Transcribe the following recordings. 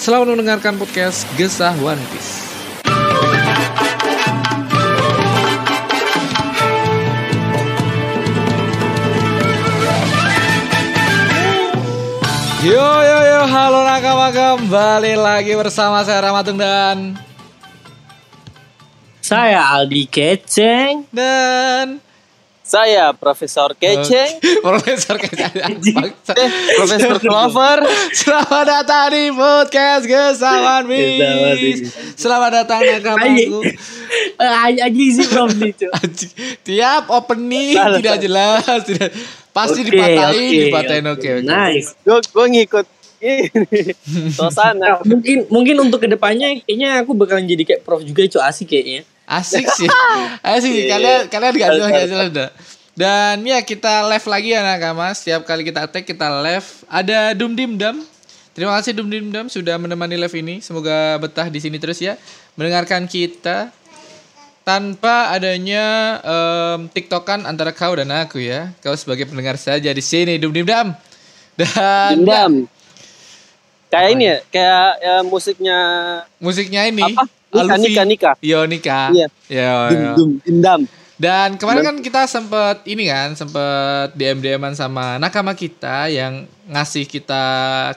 selamat mendengarkan podcast Gesah One Piece. Yo yo yo, halo nakama kembali lagi bersama saya Ramatung dan Saya Aldi Keceng. dan Saya Profesor Keceng, Profesor eh, Profesor Clover. Selamat datang di podcast Gesawan Bis. Selamat datang nakamaku. Anjing sih Prof nih cuk. Anjing, Tiap opening Salah, tidak jelas, tidak pasti dipatahin, oke, dipatahin oke oke. Nice. Gue gue ngikut ini suasana. mungkin mungkin untuk ke depannya kayaknya aku bakalan jadi kayak Prof juga cuk asik kayaknya. Asik sih. Asik sih. Iya. Kalian kalian gak jelas gak jelas dah. Dan ya kita live lagi ya nakama. Setiap kali kita tag kita live ada Dum Dim Dam. Terima kasih Dum Dim Dam sudah menemani live ini. Semoga betah di sini terus ya mendengarkan kita tanpa adanya em, tiktokan antara kau dan aku ya. Kau sebagai pendengar saja di sini Dum Dim Dam. Dan Dendam. Kayak ini ya, kayak ya, musiknya musiknya ini Apa? Nika, Alfi. Nika, Nika. Yo Nika. Iya. Yo, dum yo. dum dendam. Dan kemarin kan kita sempet ini kan, sempet DM DMan sama nakama kita yang ngasih kita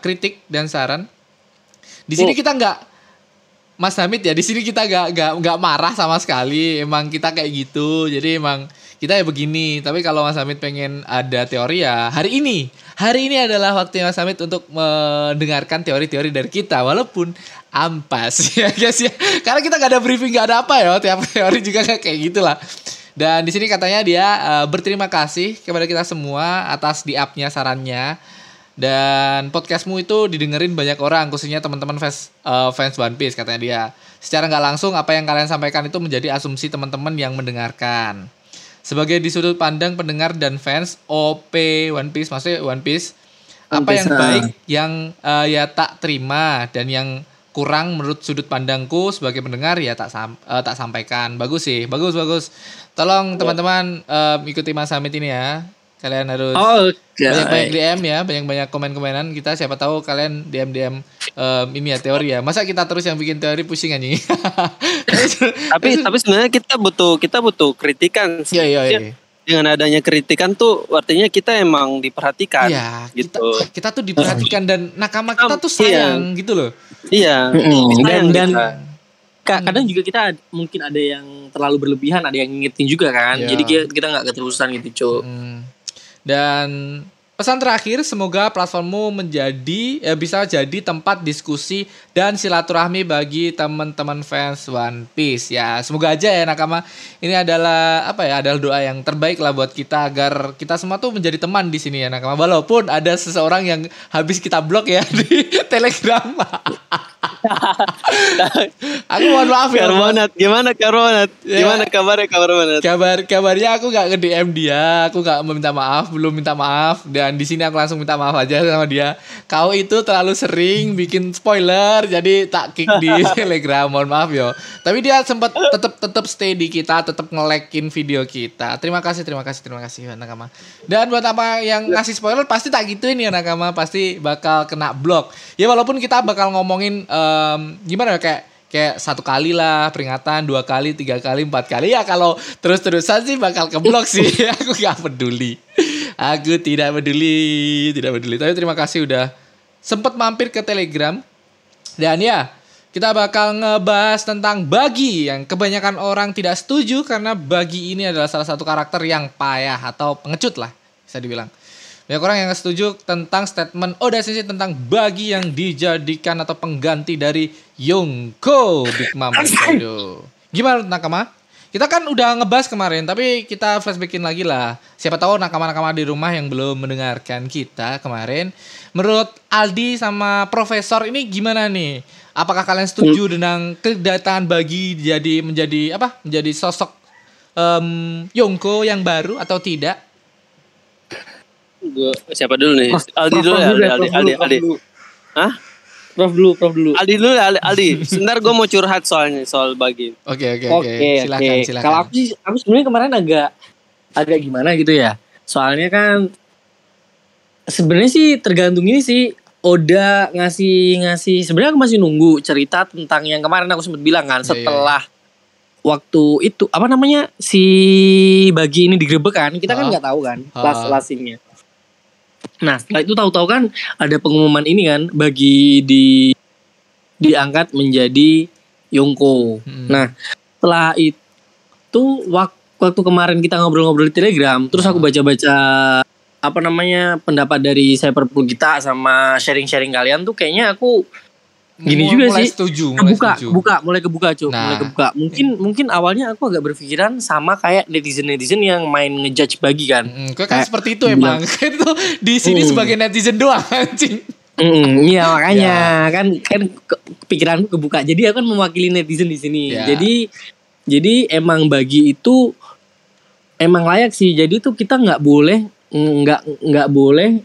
kritik dan saran. Di sini Oh. kita nggak Mas Hamid ya, di sini kita nggak nggak nggak marah sama sekali. Emang kita kayak gitu. Jadi emang kita ya begini. Tapi kalau Mas Hamid pengen ada teori ya hari ini. Hari ini adalah waktunya Mas Hamid untuk mendengarkan teori-teori dari kita walaupun ampas ya guys ya. Karena kita nggak ada briefing, nggak ada apa ya. Tiap teori juga nggak kayak gitulah. Dan di sini katanya dia eh, berterima kasih kepada kita semua atas di up-nya sarannya. Dan podcastmu itu didengerin banyak orang, khususnya teman-teman fans eh, fans One Piece katanya dia. Secara nggak langsung apa yang kalian sampaikan itu menjadi asumsi teman-teman yang mendengarkan. Sebagai di sudut pandang pendengar dan fans OP One Piece, maksudnya One Piece, One apa Piece, yang ah. baik yang eh, ya tak terima dan yang kurang menurut sudut pandangku sebagai pendengar ya tak sam- eh, tak sampaikan. Bagus sih, bagus bagus. Tolong teman-teman eh, ikuti Mas Hamid ini ya. Kalian harus Oke. banyak-banyak DM ya, banyak-banyak komen-komenan kita siapa tahu kalian DM-DM em, ini ya teori ya. Masa kita terus yang bikin teori pusing anjing. Tapi tapi sebenarnya kita butuh kita butuh kritikan. sih. Iya iya iya. Dengan adanya kritikan tuh artinya kita emang diperhatikan. Iya, kita, gitu. kita tuh diperhatikan dan nakama kita tuh Iya. sayang gitu loh. Iya. Mm-mm. Dan dan kita. ka- kadang juga kita ad- mungkin ada yang terlalu berlebihan, ada yang ngingetin juga kan. Iya. Jadi kita kita nggak keterusan gitu cuk. Hmm. Dan pesan terakhir semoga platformmu menjadi eh, bisa jadi tempat diskusi dan silaturahmi bagi teman-teman fans One Piece ya. Semoga aja ya nakama ini adalah apa ya adalah doa yang terbaik lah buat kita agar kita semua tuh menjadi teman di sini ya nakama. Walaupun ada seseorang yang habis kita blok ya di Telegram. Aku mohon maaf ya. Karbonat, gimana Karbonat? Ya. Gimana kabarnya Karbonat? Kabar kabarnya aku nggak nge DM dia, aku nggak meminta maaf, belum minta maaf dan di sini aku langsung minta maaf aja sama dia. Kau itu terlalu sering bikin spoiler, jadi tak kick di Telegram, mohon maaf yo. Tapi dia sempat tetap tetap stay di kita, tetap ngelekin video kita. Terima kasih, terima kasih, terima kasih ya nakama. Dan buat apa yang ngasih spoiler pasti tak gituin ya nakama, pasti bakal kena blok. Ya walaupun kita bakal ngomongin em, gimana? Ya kayak kayak satu kali lah peringatan dua kali tiga kali empat kali. Ya kalau terus terusan sih bakal keblok sih. Aku nggak peduli. Aku tidak peduli tidak peduli. Tapi terima kasih udah sempet mampir ke telegram. Dan ya kita bakal ngebahas tentang Bagi yang kebanyakan orang tidak setuju karena Bagi ini adalah salah satu karakter yang payah atau pengecut lah bisa dibilang. Banyak orang yang setuju tentang statement Oda Sensei tentang Bagi yang dijadikan atau pengganti dari Yonko Big Mom Hokkaido. Gimana Nakama? Kita kan udah ngebahas kemarin, tapi kita flashbackin lagi lah. Siapa tahu nakama-nakama di rumah yang belum mendengarkan kita kemarin. Menurut Aldi sama Profesor ini gimana nih? Apakah kalian setuju dengan kedatangan Bagi jadi menjadi apa? Menjadi sosok em, Yongko yang baru atau tidak? Gua siapa dulu nih? Aldi dulu ya, dulu Aldi, ya, Aldi, Aldi, Aldi. dulu. Hah? Prof dulu, Prof dulu. Aldi dulu ya, Aldi, Aldi. Sebentar gue mau curhat soalnya soal bagi. Oke oke Oke, oke. oke. Silakan silakan. Kalau aku sih, aku sebenarnya kemarin agak agak gimana gitu ya. Soalnya kan sebenarnya sih tergantung ini sih Oda ngasih ngasih sebenarnya aku masih nunggu cerita tentang yang kemarin aku sempat bilang kan Iya, setelah waktu itu apa namanya si bagi ini digerebek kan kita kan Ah. nggak tahu kan las lasingnya nah setelah itu tahu-tahu kan ada pengumuman ini kan bagi di diangkat menjadi Yongko Hmm. nah setelah itu wak- waktu kemarin kita ngobrol-ngobrol di Telegram terus aku Ah. baca-baca apa namanya pendapat dari Cyberpunk kita sama sharing-sharing kalian tuh kayaknya aku gini Mulai juga mulai sih. setuju, mulai kebuka setuju. kebuka mulai kebuka cuy Nah. mulai kebuka mungkin mungkin awalnya aku agak berpikiran sama kayak netizen netizen yang main ngejudge bagi kan Mm, kok kan Kayak seperti itu emang. itu di sini Hmm. sebagai netizen doang anjing. Mm, iya makanya Ya. kan kan pikiranku kebuka jadi aku kan mewakili netizen di sini Ya. jadi jadi emang bagi itu emang layak sih jadi tuh kita nggak boleh nggak nggak boleh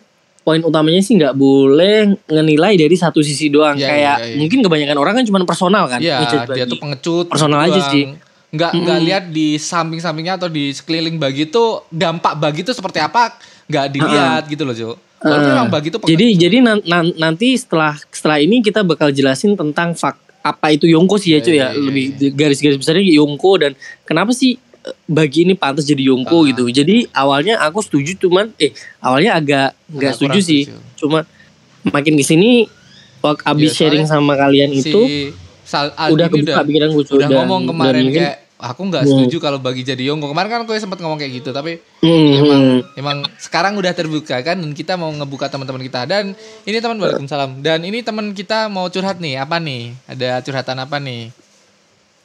poin utamanya sih nggak boleh ngenilai dari satu sisi doang Ya, kayak ya, ya. mungkin kebanyakan orang kan cuma personal kan Iya, ngejudge dia tuh pengecut. Personal aja doang. sih. Nggak Mm-mm. nggak lihat di samping-sampingnya atau di sekeliling bagi itu dampak bagi itu seperti apa nggak dilihat gitu loh, Jo. Walaupun Uh, memang bagi itu jadi jadi nan- nan- nanti setelah setelah ini kita bakal jelasin tentang fak apa itu Yongko sih ya Iya, cuy ya iya, iya, lebih garis-garis besarnya Yongko dan kenapa sih bagi ini pantas jadi Yongko Ah. gitu jadi awalnya aku setuju cuman eh awalnya agak nggak setuju sih setuju. cuma makin ke sini waktu abis Iya, sharing sama kalian si itu Sal Aldi udah kebuka pikiran gue udah ngomong kemarin mungkin, kayak aku nggak Hmm. setuju kalau bagi jadi Yongko. Kemarin kan aku sempat ngomong kayak gitu, tapi Hmm, emang hmm. emang sekarang udah terbuka kan dan kita mau ngebuka teman-teman kita dan ini teman Waalaikumsalam dan ini teman kita mau curhat nih apa nih ada curhatan apa nih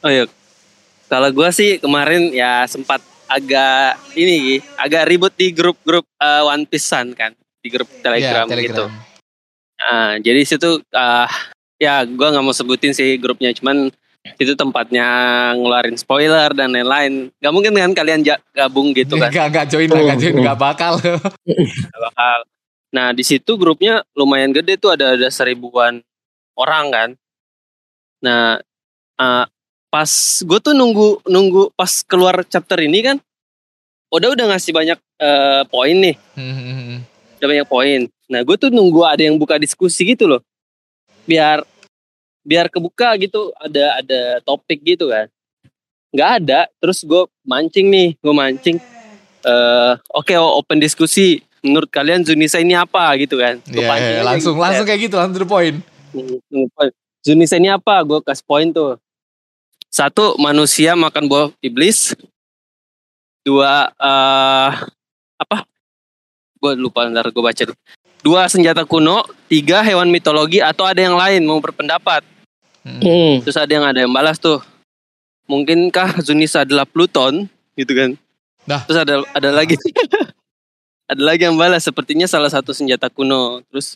Oh iya. Kalau gue sih kemarin ya sempat agak ini agak ribut di grup-grup eh, One Piece-an kan, di grup Telegram, Ya, gitu. Nah, jadi situ ah, ya gue nggak mau sebutin sih grupnya, cuman itu tempatnya ngeluarin spoiler dan lain-lain. Gak mungkin kan kalian gabung gitu kan? Gak, gak join lah, gak join, gak bakal. Gak bakal. Nah di situ grupnya lumayan gede tuh ada ada seribuan orang kan. Nah eh, pas gue tuh nunggu nunggu pas keluar chapter ini kan, udah udah ngasih banyak eh, poin nih, Hmm, udah banyak poin. Nah gue tuh nunggu ada yang buka diskusi gitu loh, biar biar kebuka gitu ada ada topik gitu kan. Nggak ada, terus gue mancing nih, gue mancing. eh Oke, open diskusi. Menurut kalian Zunisa ini apa gitu kan? Gua pancing iya, aja langsung gitu. langsung kayak gitu, langsung to the point. Hmm, Zunisa ini apa? Gue kasih poin tuh. Satu, manusia makan buah iblis. Dua, eh apa? Gue lupa ntar gue baca deh. Dua, senjata kuno. Tiga, hewan mitologi atau ada yang lain mau berpendapat. Hmm. Hmm. Terus ada yang ada yang balas tuh. Mungkinkah Zunisa adalah Pluton? Gitu kan. Dah. Terus ada ada lagi. ada lagi yang balas. Sepertinya salah satu senjata kuno. Terus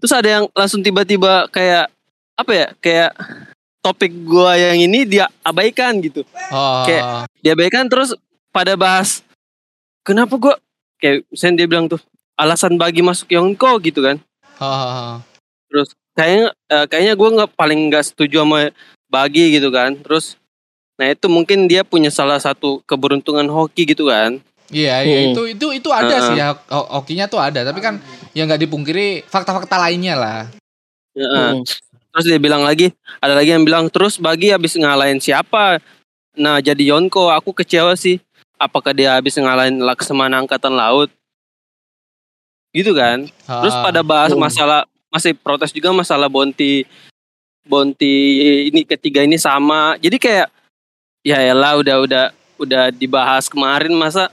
terus ada yang langsung tiba-tiba kayak apa ya? Kayak topik gua yang ini dia abaikan gitu. Oh, Kayak- Diabaikan terus pada bahas kenapa gua kayak misalnya dia bilang tuh alasan bagi masuk Yongko gitu kan. oh, terus kayaknya eh, kayaknya gue nggak paling nggak setuju sama bagi gitu kan terus nah itu mungkin dia punya salah satu keberuntungan hoki gitu kan Iya, iya Hmm. itu itu itu ada Heeh. sih ya, ho- hokinya tuh ada, tapi kan yang nggak dipungkiri fakta-fakta lainnya lah. Heeh. Hmm. Terus dia bilang lagi ada lagi yang bilang terus bagi habis ngalahin siapa? Nah jadi Yonko aku kecewa sih. Apakah dia habis ngalahin Laksamana angkatan laut? Gitu kan? Terus Ah. pada bahas masalah masih protes juga masalah Bonti Bonti ini ketiga ini sama. Jadi kayak ya elah udah udah udah dibahas kemarin masa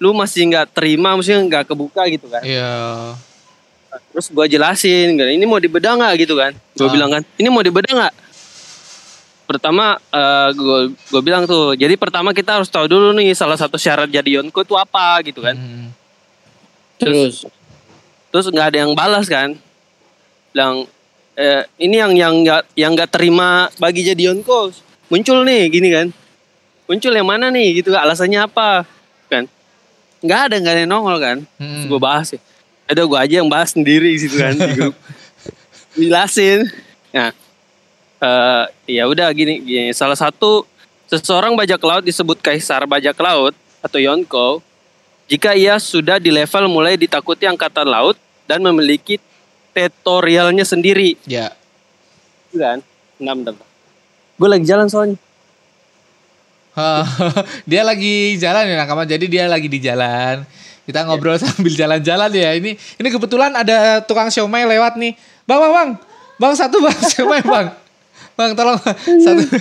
lu masih nggak terima maksudnya nggak kebuka gitu kan? Iya. Terus gua jelasin kan, ini mau dibedah nggak? Gitu kan. Gue Ah. bilang kan ini mau dibedah nggak? Pertama gue gue bilang tuh jadi pertama kita harus tahu dulu nih salah satu syarat jadi Yonko itu apa gitu kan. Hmm. Terus terus nggak ada yang balas kan. Bilang eh, ini yang yang nggak yang nggak terima bagi jadi Yonko muncul nih gini kan. Muncul yang mana nih? Gitu alasannya apa? Kan. Nggak ada nggak ada yang nongol kan. Hmm. gue bahas ya ada gue aja yang bahas sendiri gitu kan di grup. Jelasin nah eh ya udah gini, gini. Salah satu seseorang bajak laut disebut kaisar bajak laut atau Yonko jika ia sudah di level mulai ditakuti angkatan laut dan memiliki teritorialnya sendiri. Ya. Gitu kan? Enam enam. Gue lagi jalan soalnya. Dia lagi jalan ya nakama. Jadi dia lagi di jalan. Kita ngobrol sambil jalan-jalan ya. Ini ini kebetulan ada tukang siomay lewat nih. Bang, bang, bang. Bang satu bang siomay bang. Bang tolong satu.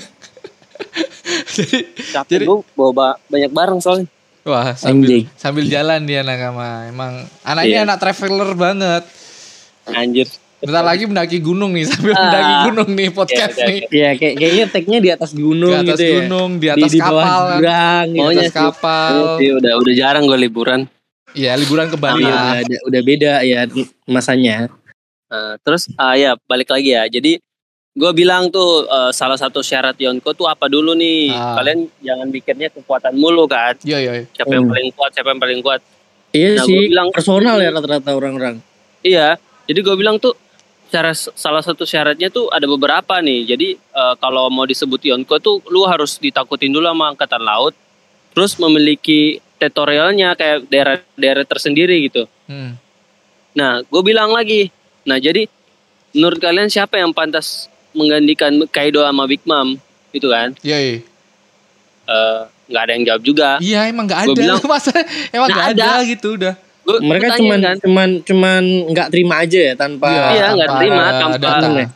jadi capek Jadi- gue bawa ba- banyak barang soalnya wah sambil Anjing. sambil jalan dia nakama. Emang anaknya Iya. anak traveler banget. anjir Bentar lagi mendaki gunung nih sambil Ah. mendaki gunung nih podcast Iya, iya, nih. ya kayak kayaknya tagnya di atas gunung Di atas gitu ya. gunung, di atas di, di bawah kapal kan. jurang Di gitu. Atas sih. kapal. Iya, udah udah jarang gue liburan Iya, liburan ke Bali. Udah, udah, udah beda ya masanya. Nah, terus ah ya balik lagi ya. Jadi gue bilang tuh eh, salah satu syarat Yonko tuh apa dulu nih? Ah. Kalian jangan mikirnya kekuatan mulu kan. Iya, iya. iya. Siapa yang Hmm. paling kuat? Siapa yang paling kuat? Iya Nah, sih, gua bilang- personal ya rata-rata orang-orang. Iya. Jadi gue bilang tuh cara salah satu syaratnya tuh ada beberapa nih. Jadi eh, kalau mau disebut Yonko tuh lu harus ditakutin dulu sama angkatan laut. Terus memiliki teritorialnya kayak daerah-daerah tersendiri gitu. Hmm. Nah, gue bilang lagi. Nah, jadi menurut kalian siapa yang pantas menggantikan Kaido sama Big Mom? Gitu kan? Iya, iya. Eh, nggak ada yang jawab juga. Iya emang nggak Gua ada bilang- masa emang Nggak nggak ada. ada. gitu udah. Gua, Mereka gua cuman kan, cuman cuman nggak terima aja ya tanpa Iya, nggak tanpa terima, tanpa- data. ya.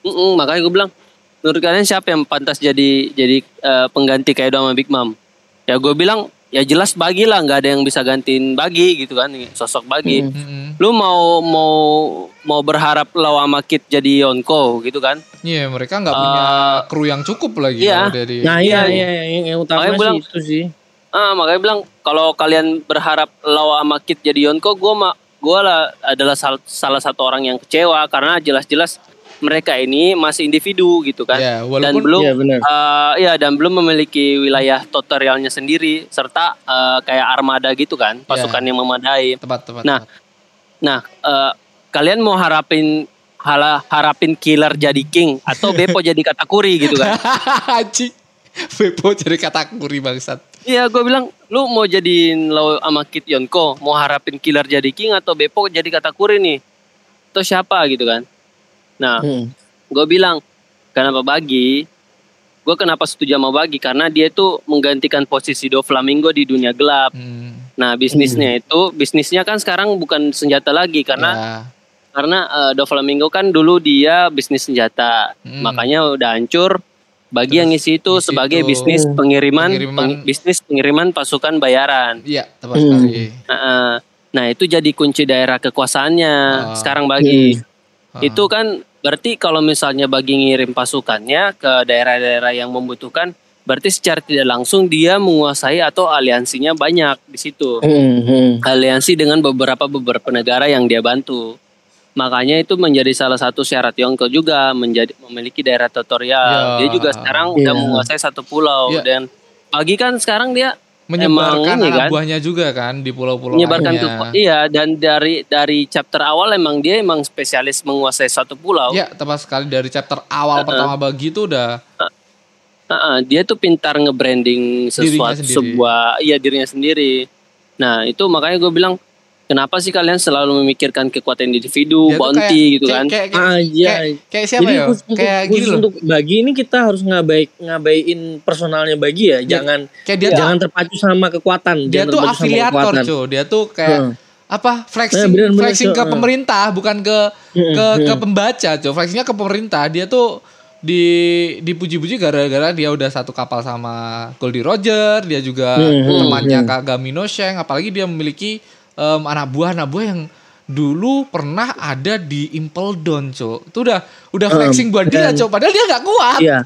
"Mm-mm," makanya gue bilang, menurut kalian siapa yang pantas jadi jadi eh, pengganti Kaido sama Big Mom? Ya gue bilang, ya jelas bagi lah, nggak ada yang bisa gantiin bagi gitu kan, sosok bagi. Hmm. Lu mau mau mau berharap Law sama Kid jadi Yonko gitu kan? Iya mereka nggak punya kru yang cukup lagi iya. kalau dari. Nah iya Iya. iya yang, yang utama Makanya sih bilang- itu sih. Ah, makanya bilang kalau kalian berharap Law sama Kid jadi Yonko, gue mah gue lah adalah sal- salah satu orang yang kecewa karena jelas-jelas mereka ini masih individu gitu kan. Ya, dan walaupun belum Iya benar. eh, ya dan belum memiliki wilayah tutorialnya sendiri serta eh, kayak armada gitu kan, pasukan yang memadai. tepat tepat. Nah, tepat. Nah, eh, kalian mau harapin hala, harapin killer jadi king atau Beppo jadi katakuri gitu kan? Anjing. Beppo jadi katakuri bangsat. Iya, gue bilang lu mau jadiin Law sama Kid Yonko, mau harapin killer jadi king atau Beppo jadi katakuri nih? Atau siapa gitu kan? Nah, Hmm. gue bilang kenapa bagi? Gue kenapa setuju sama bagi? Karena dia itu menggantikan posisi Do Flamingo di dunia gelap. Hmm. Nah, bisnisnya itu bisnisnya kan sekarang bukan senjata lagi karena Ya. karena eh, Do Flamingo kan dulu dia bisnis senjata. Hmm. Makanya udah hancur. Bagi Terus yang ngisi itu ngisi sebagai itu. bisnis Hmm. pengiriman, Pengiriman. peng- bisnis pengiriman pasukan bayaran. Iya tepat Hmm. sekali. Heeh. Nah itu jadi kunci daerah kekuasaannya Ah. sekarang bagi. Ah. Itu kan berarti kalau misalnya bagi ngirim pasukannya ke daerah-daerah yang membutuhkan, berarti secara tidak langsung dia menguasai atau aliansinya banyak di situ. Hmm, hmm. Aliansi dengan beberapa beberapa negara yang dia bantu. Makanya itu menjadi salah satu syarat Yongko juga menjadi memiliki daerah Ya. tutorial. Dia juga sekarang udah Ya. menguasai satu pulau Ya. dan bagi kan sekarang dia Menyebarkan Emang ini anak kan? buahnya juga kan di pulau-pulau menyebarkan lainnya. ke iya dan dari dari chapter awal emang dia emang spesialis menguasai satu pulau. Ya tepat sekali dari chapter awal pertama bagi itu udah Heeh, dia tuh pintar nge-branding sesuatu sebuah iya dirinya sendiri. Nah, itu makanya gue bilang kenapa sih kalian selalu memikirkan kekuatan individu, dia tuh bounty kayak- gitu kan? Kayak, kayak, Aja. kayak, kayak siapa Jadi ya? khusus untuk, Kayak khusus gini untuk bagi ini kita harus ngabai ngabaiin personalnya bagi ya. Jangan Kayak dia tuh jangan terpacu sama kekuatan. dia tuh afiliator cuy dia tuh kayak Hmm. apa flexing Eh, bener, bener, flexing ke Eh. pemerintah bukan ke Hmm, ke hmm. ke pembaca cuy flexingnya ke pemerintah dia tuh di dipuji-puji gara-gara dia udah satu kapal sama Goldie Roger dia juga Hmm, hmm, temannya hmm. Kagamino Sheng apalagi dia memiliki em, anak buah anak buah yang dulu pernah ada di Impel Down cuy itu udah udah flexing buat dia cuy padahal dia nggak kuat Iya.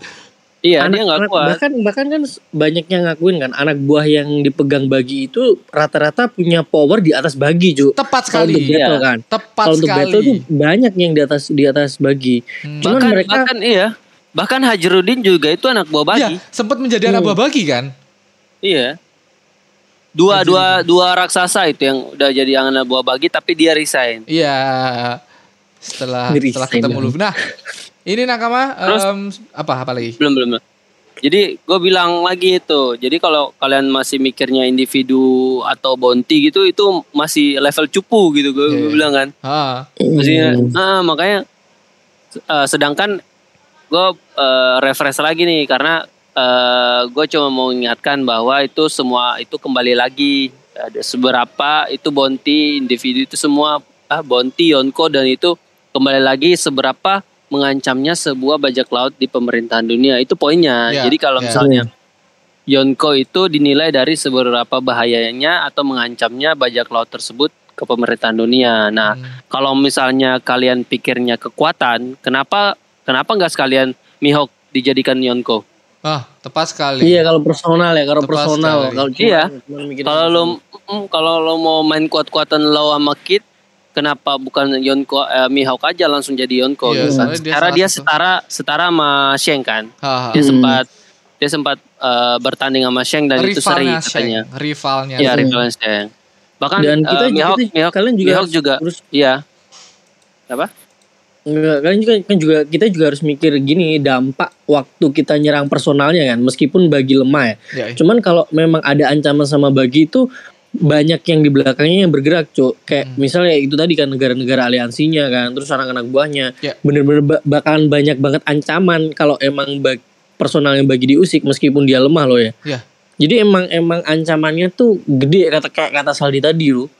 Iya, anak, dia nggak anak- kuat. bahkan bahkan kan banyak yang ngakuin kan anak buah yang dipegang bagi itu rata-rata punya power di atas bagi Ju. Tepat Kalau untuk sekali. Iya. battle kan. Tepat Kalau untuk sekali. battle tuh banyak yang di atas di atas bagi. Hmm. Cuman bahkan mereka- bahkan iya. Bahkan Hajarudin juga itu anak buah bagi. Iya, sempat menjadi anak Hmm. buah bagi kan? Iya. Dua dua dua raksasa itu yang udah jadi anak buah bagi tapi dia resign. Iya. Setelah Ngeri setelah ketemu. Luffy. Nah, ini nakama Terus? em, apa apa lagi? Belum belum. belum. Jadi gue bilang lagi itu. Jadi kalau kalian masih mikirnya individu atau bounty gitu itu masih level cupu gitu gue Iya, iya. bilang kan. Ah, Maksudnya, Hmm. nah, makanya eh, sedangkan gue eh, refresh lagi nih karena gue cuma mau mengingatkan bahwa itu semua itu kembali lagi ada seberapa itu bounty individu itu semua ah, bounty yonko dan itu kembali lagi seberapa mengancamnya sebuah bajak laut di pemerintahan dunia itu poinnya. Ya, Jadi kalau ya. misalnya Yonko itu dinilai dari seberapa bahayanya atau mengancamnya bajak laut tersebut ke pemerintahan dunia. Nah, hmm. kalau misalnya kalian pikirnya kekuatan, kenapa kenapa nggak sekalian Mihawk dijadikan Yonko? Ah, tepat sekali. Iya kalau personal ya, kalau Tepat personal. sekali. Kalau Iya. Kalau lo mm, kalau lo mau main kuat-kuatan lo sama Kid, kenapa bukan Yonko eh, Mihawk aja langsung jadi Yonko? Iya, gitu kan? soalnya dia dia setara setara sama Sheng kan. Ha, ha. Dia Hmm. sempat dia sempat eh, bertanding sama Sheng dan itu seri rivalnya katanya. Sheng, rivalnya. Iya, rivalnya Sheng. Bahkan Dan kita, eh, Mihawk, kita- Mihawk, kalian juga, Mihawk juga iya. Apa? Enggak, kalian juga kan juga kita juga harus mikir gini dampak waktu kita nyerang personalnya kan meskipun bagi lemah ya. Ya, Cuman kalau memang ada ancaman sama bagi itu banyak yang di belakangnya yang bergerak, Cuk. Kayak Hmm. misalnya itu tadi kan negara-negara aliansinya kan, terus anak-anak buahnya. Ya. Bener-bener ba- bakalan banyak banget ancaman kalau emang bag, personalnya bagi diusik meskipun dia lemah loh ya. Ya. Jadi emang emang ancamannya tuh gede kata kata Saldi tadi loh.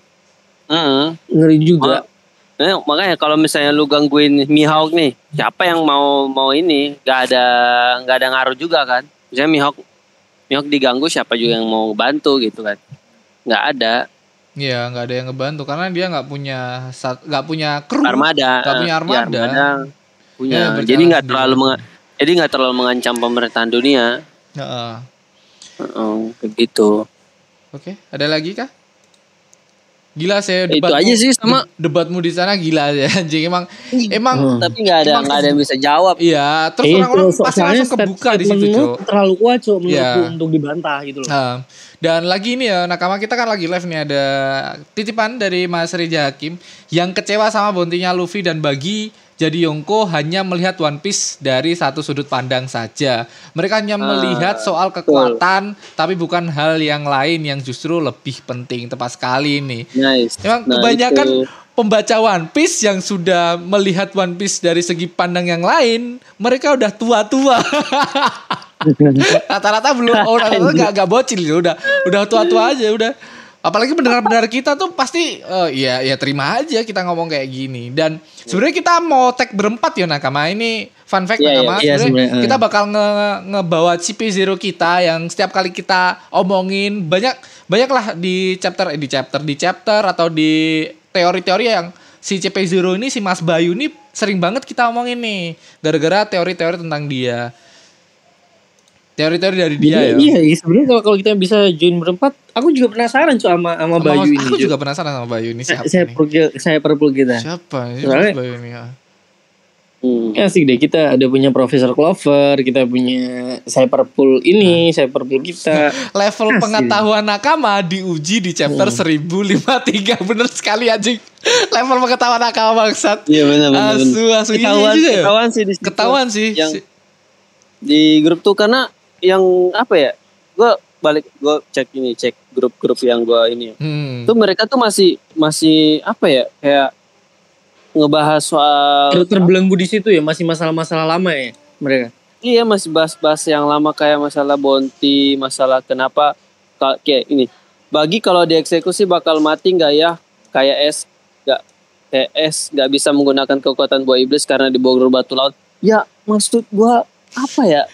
Heeh. Ngeri juga. Eh, makanya kalau misalnya lu gangguin Mihawk nih, siapa yang mau mau ini? Gak ada nggak ada ngaruh juga kan? Misalnya Mihawk Mihawk diganggu siapa juga yang mau bantu gitu kan? Nggak ada Iya, nggak ada yang ngebantu karena dia nggak punya nggak punya kru. armada. Nggak punya Ya, armada. punya. Ya, jadi nggak terlalu menga- jadi nggak terlalu mengancam pemerintahan dunia. Heeh. Heeh, kayak gitu. Oke, ada lagi kah? Gila saya Itu debatmu, aja sih sama- de- debatmu di sana gila ya anjing emang emang Hmm. Tapi nggak ada nggak ada yang bisa jawab. iya terus Eh, orang-orang so- pasti langsung kebuka di situ Cok. terlalu kuat Cok menurutku Iya. untuk dibantah gitu loh. Nah, dan lagi ini ya nakama kita kan lagi live nih ada titipan dari Mas Rija Hakim yang kecewa sama bontinya Luffy dan bagi jadi Yonko hanya melihat One Piece dari satu sudut pandang saja. Mereka hanya melihat soal kekuatan tapi bukan hal yang lain yang justru lebih penting. Tepat sekali nih. Nice. Emang Nah, kebanyakan itu. pembaca One Piece yang sudah melihat One Piece dari segi pandang yang lain, mereka udah tua-tua. Rata-rata belum, oh, rata-rata gak, gak bocil udah udah tua-tua aja, udah. Apalagi pendengar-pendengar kita tuh pasti, eh, ya ya terima aja kita ngomong kayak gini. Dan sebenarnya kita mau tag berempat ya nakama ini fun fact Iya, nakama. iya, Sebenarnya sebenarnya, kita bakal nge ngebawa CP0 kita yang setiap kali kita omongin banyak banyak lah di chapter eh, di chapter di chapter atau di teori-teori yang si CP0 ini si Mas Bayu ini sering banget kita omongin nih gara-gara teori-teori tentang dia. Teori-teori dari dia ya. Iya, iya sebenarnya kalau kita bisa join berempat, aku juga penasaran Cok sama sama Bayu ini. aku juga penasaran sama Bayu ini siapa saya perlu saya perlu kita. Siapa ini Soalnya- Bayu ini? ya? Hmm. Asik deh kita ada punya Profesor Clover, kita punya Cyberpool ini, Cyberpool kita. Level Asli. pengetahuan nakama diuji di chapter Hmm. 1053 bener sekali anjing. Level pengetahuan nakama bangsat. Iya benar benar. Asu asu ini Ketahuan, juga ya? ketahuan sih di situ. Ketahuan sih. Yang Si- di grup tuh karena yang apa ya? Gue balik gue cek ini cek grup-grup yang gue ini. Hmm. Tuh mereka tuh masih masih apa ya? Kayak ngebahas soal Ter- terbelenggu di situ ya, masih masalah-masalah lama ya mereka. Iya masih bahas-bahas yang lama kayak masalah bonti, masalah kenapa ka- kayak ini. Bagi kalau dieksekusi bakal mati nggak ya? Kayak es nggak kayak es nggak bisa menggunakan kekuatan buah iblis karena dibawa batu laut. Ya maksud gua apa ya?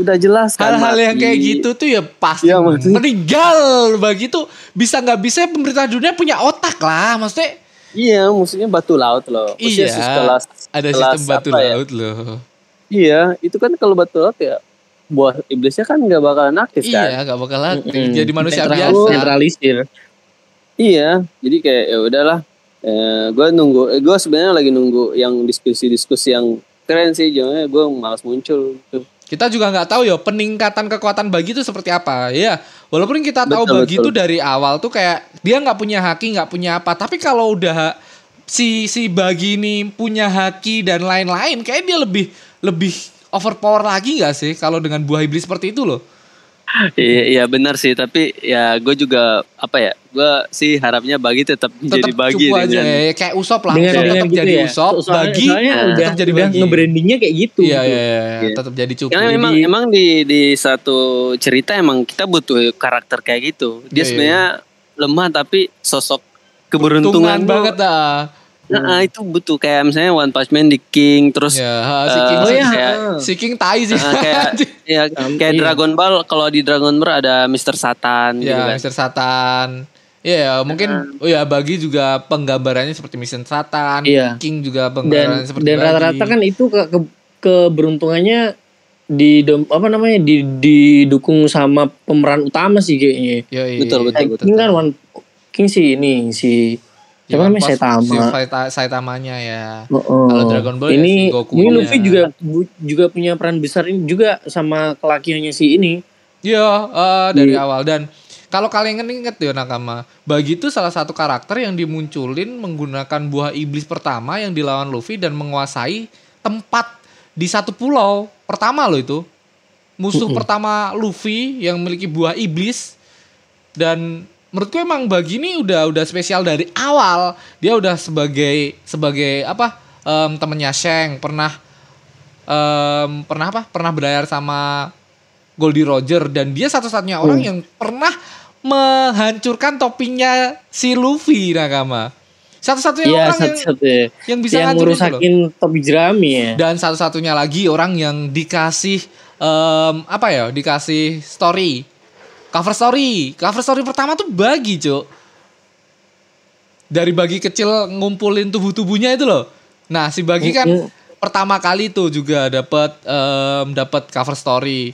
Udah jelas kan. Hal-hal yang kayak gitu tuh ya pasti Iya, maksudnya- meninggal begitu bisa nggak bisa pemerintah dunia punya otak lah maksudnya Iya, maksudnya batu laut loh. Maksudnya Iya, setelah ada setelah sistem batu ya? laut loh Iya, itu kan kalau batu laut ya buah iblisnya kan nggak bakalan aktif kan. Iya, gak bakal aktif. Mm-mm. Jadi manusia Netral- biasa. Netralisir. Iya, jadi kayak ya udahlah. Eh, gue nunggu, eh, gue sebenarnya lagi nunggu yang diskusi-diskusi yang keren sih, jangan gue malas muncul. Gitu. Kita juga nggak tahu ya peningkatan kekuatan bagi itu seperti apa. Ya, walaupun kita tahu Betul, bagi betul. itu dari awal tuh kayak dia nggak punya haki, nggak punya apa. Tapi kalau udah si si bagi ini punya haki dan lain-lain, kayak dia lebih lebih overpower lagi nggak sih kalau dengan buah iblis seperti itu loh. Iya, iya benar sih, tapi ya gue juga apa ya, gue sih harapnya bagi tetap Tetap bagi aja dengan ya, kayak usop lah. Dengan Usop dengan tetap gitu jadi ya. usop, So- soalnya, bagi soalnya nah, udah tetap jadi udah bagi. nge-brandingnya kayak gitu. Iya, gitu. iya, iya, Iya. tetap jadi cukup. Karena memang Jadi- emang di di satu cerita emang kita butuh karakter kayak gitu. Iya, Dia iya. sebenarnya lemah tapi sosok Keberuntungan banget dah. Nah, itu butuh kayak misalnya One Punch Man di King terus Ya, ha, si eh, King Oh sih- ya. kayak- si King tai sih. Ah, kayak ya kayak iya. Dragon Ball kalau di Dragon Ball ada Mr. Satan gitu Ya, kan. Mr. Satan. Iya, ya, mungkin oh ya bagi juga penggambarannya seperti Mr. Satan. Iya. King juga Dan penggambarannya seperti dan rata-rata kan itu ke, ke- keberuntungannya di apa namanya di didukung sama pemeran utama sih kayaknya. Yo, iya, Betul, iya. betul, Kayak King kan One King sih ini si siapa namanya Saitama. Si Saita- Saitamanya ya. Oh, Kalau Dragon Ball ya ini si Goku ini. Luffy juga juga punya peran besar ini juga sama kelakiannya si ini. Iya, eh, dari Di- awal dan kalau kalian inget ya nakama, Bagi itu salah satu karakter yang dimunculin menggunakan buah iblis pertama yang dilawan Luffy dan menguasai tempat di satu pulau pertama loh itu. Musuh pertama Luffy yang memiliki buah iblis dan menurutku emang Bagi ini udah udah spesial dari awal. Dia udah sebagai sebagai apa? em, temennya Sheng pernah em, pernah apa? Pernah berlayar sama Goldie Roger dan dia satu-satunya orang yang pernah menghancurkan topinya si Luffy Nakama. Satu-satunya Iya, orang yang satu-satu ya. yang bisa yang ngancurin itu loh. ngerusakin topi jerami ya. Dan satu-satunya lagi orang yang dikasih em, apa ya? Dikasih story. Cover story. Cover story pertama tuh bagi, Cuk. Dari bagi kecil ngumpulin tubuh-tubuhnya itu loh. Nah, si bagi kan Mm, pertama kali tuh juga dapat em, dapat cover story.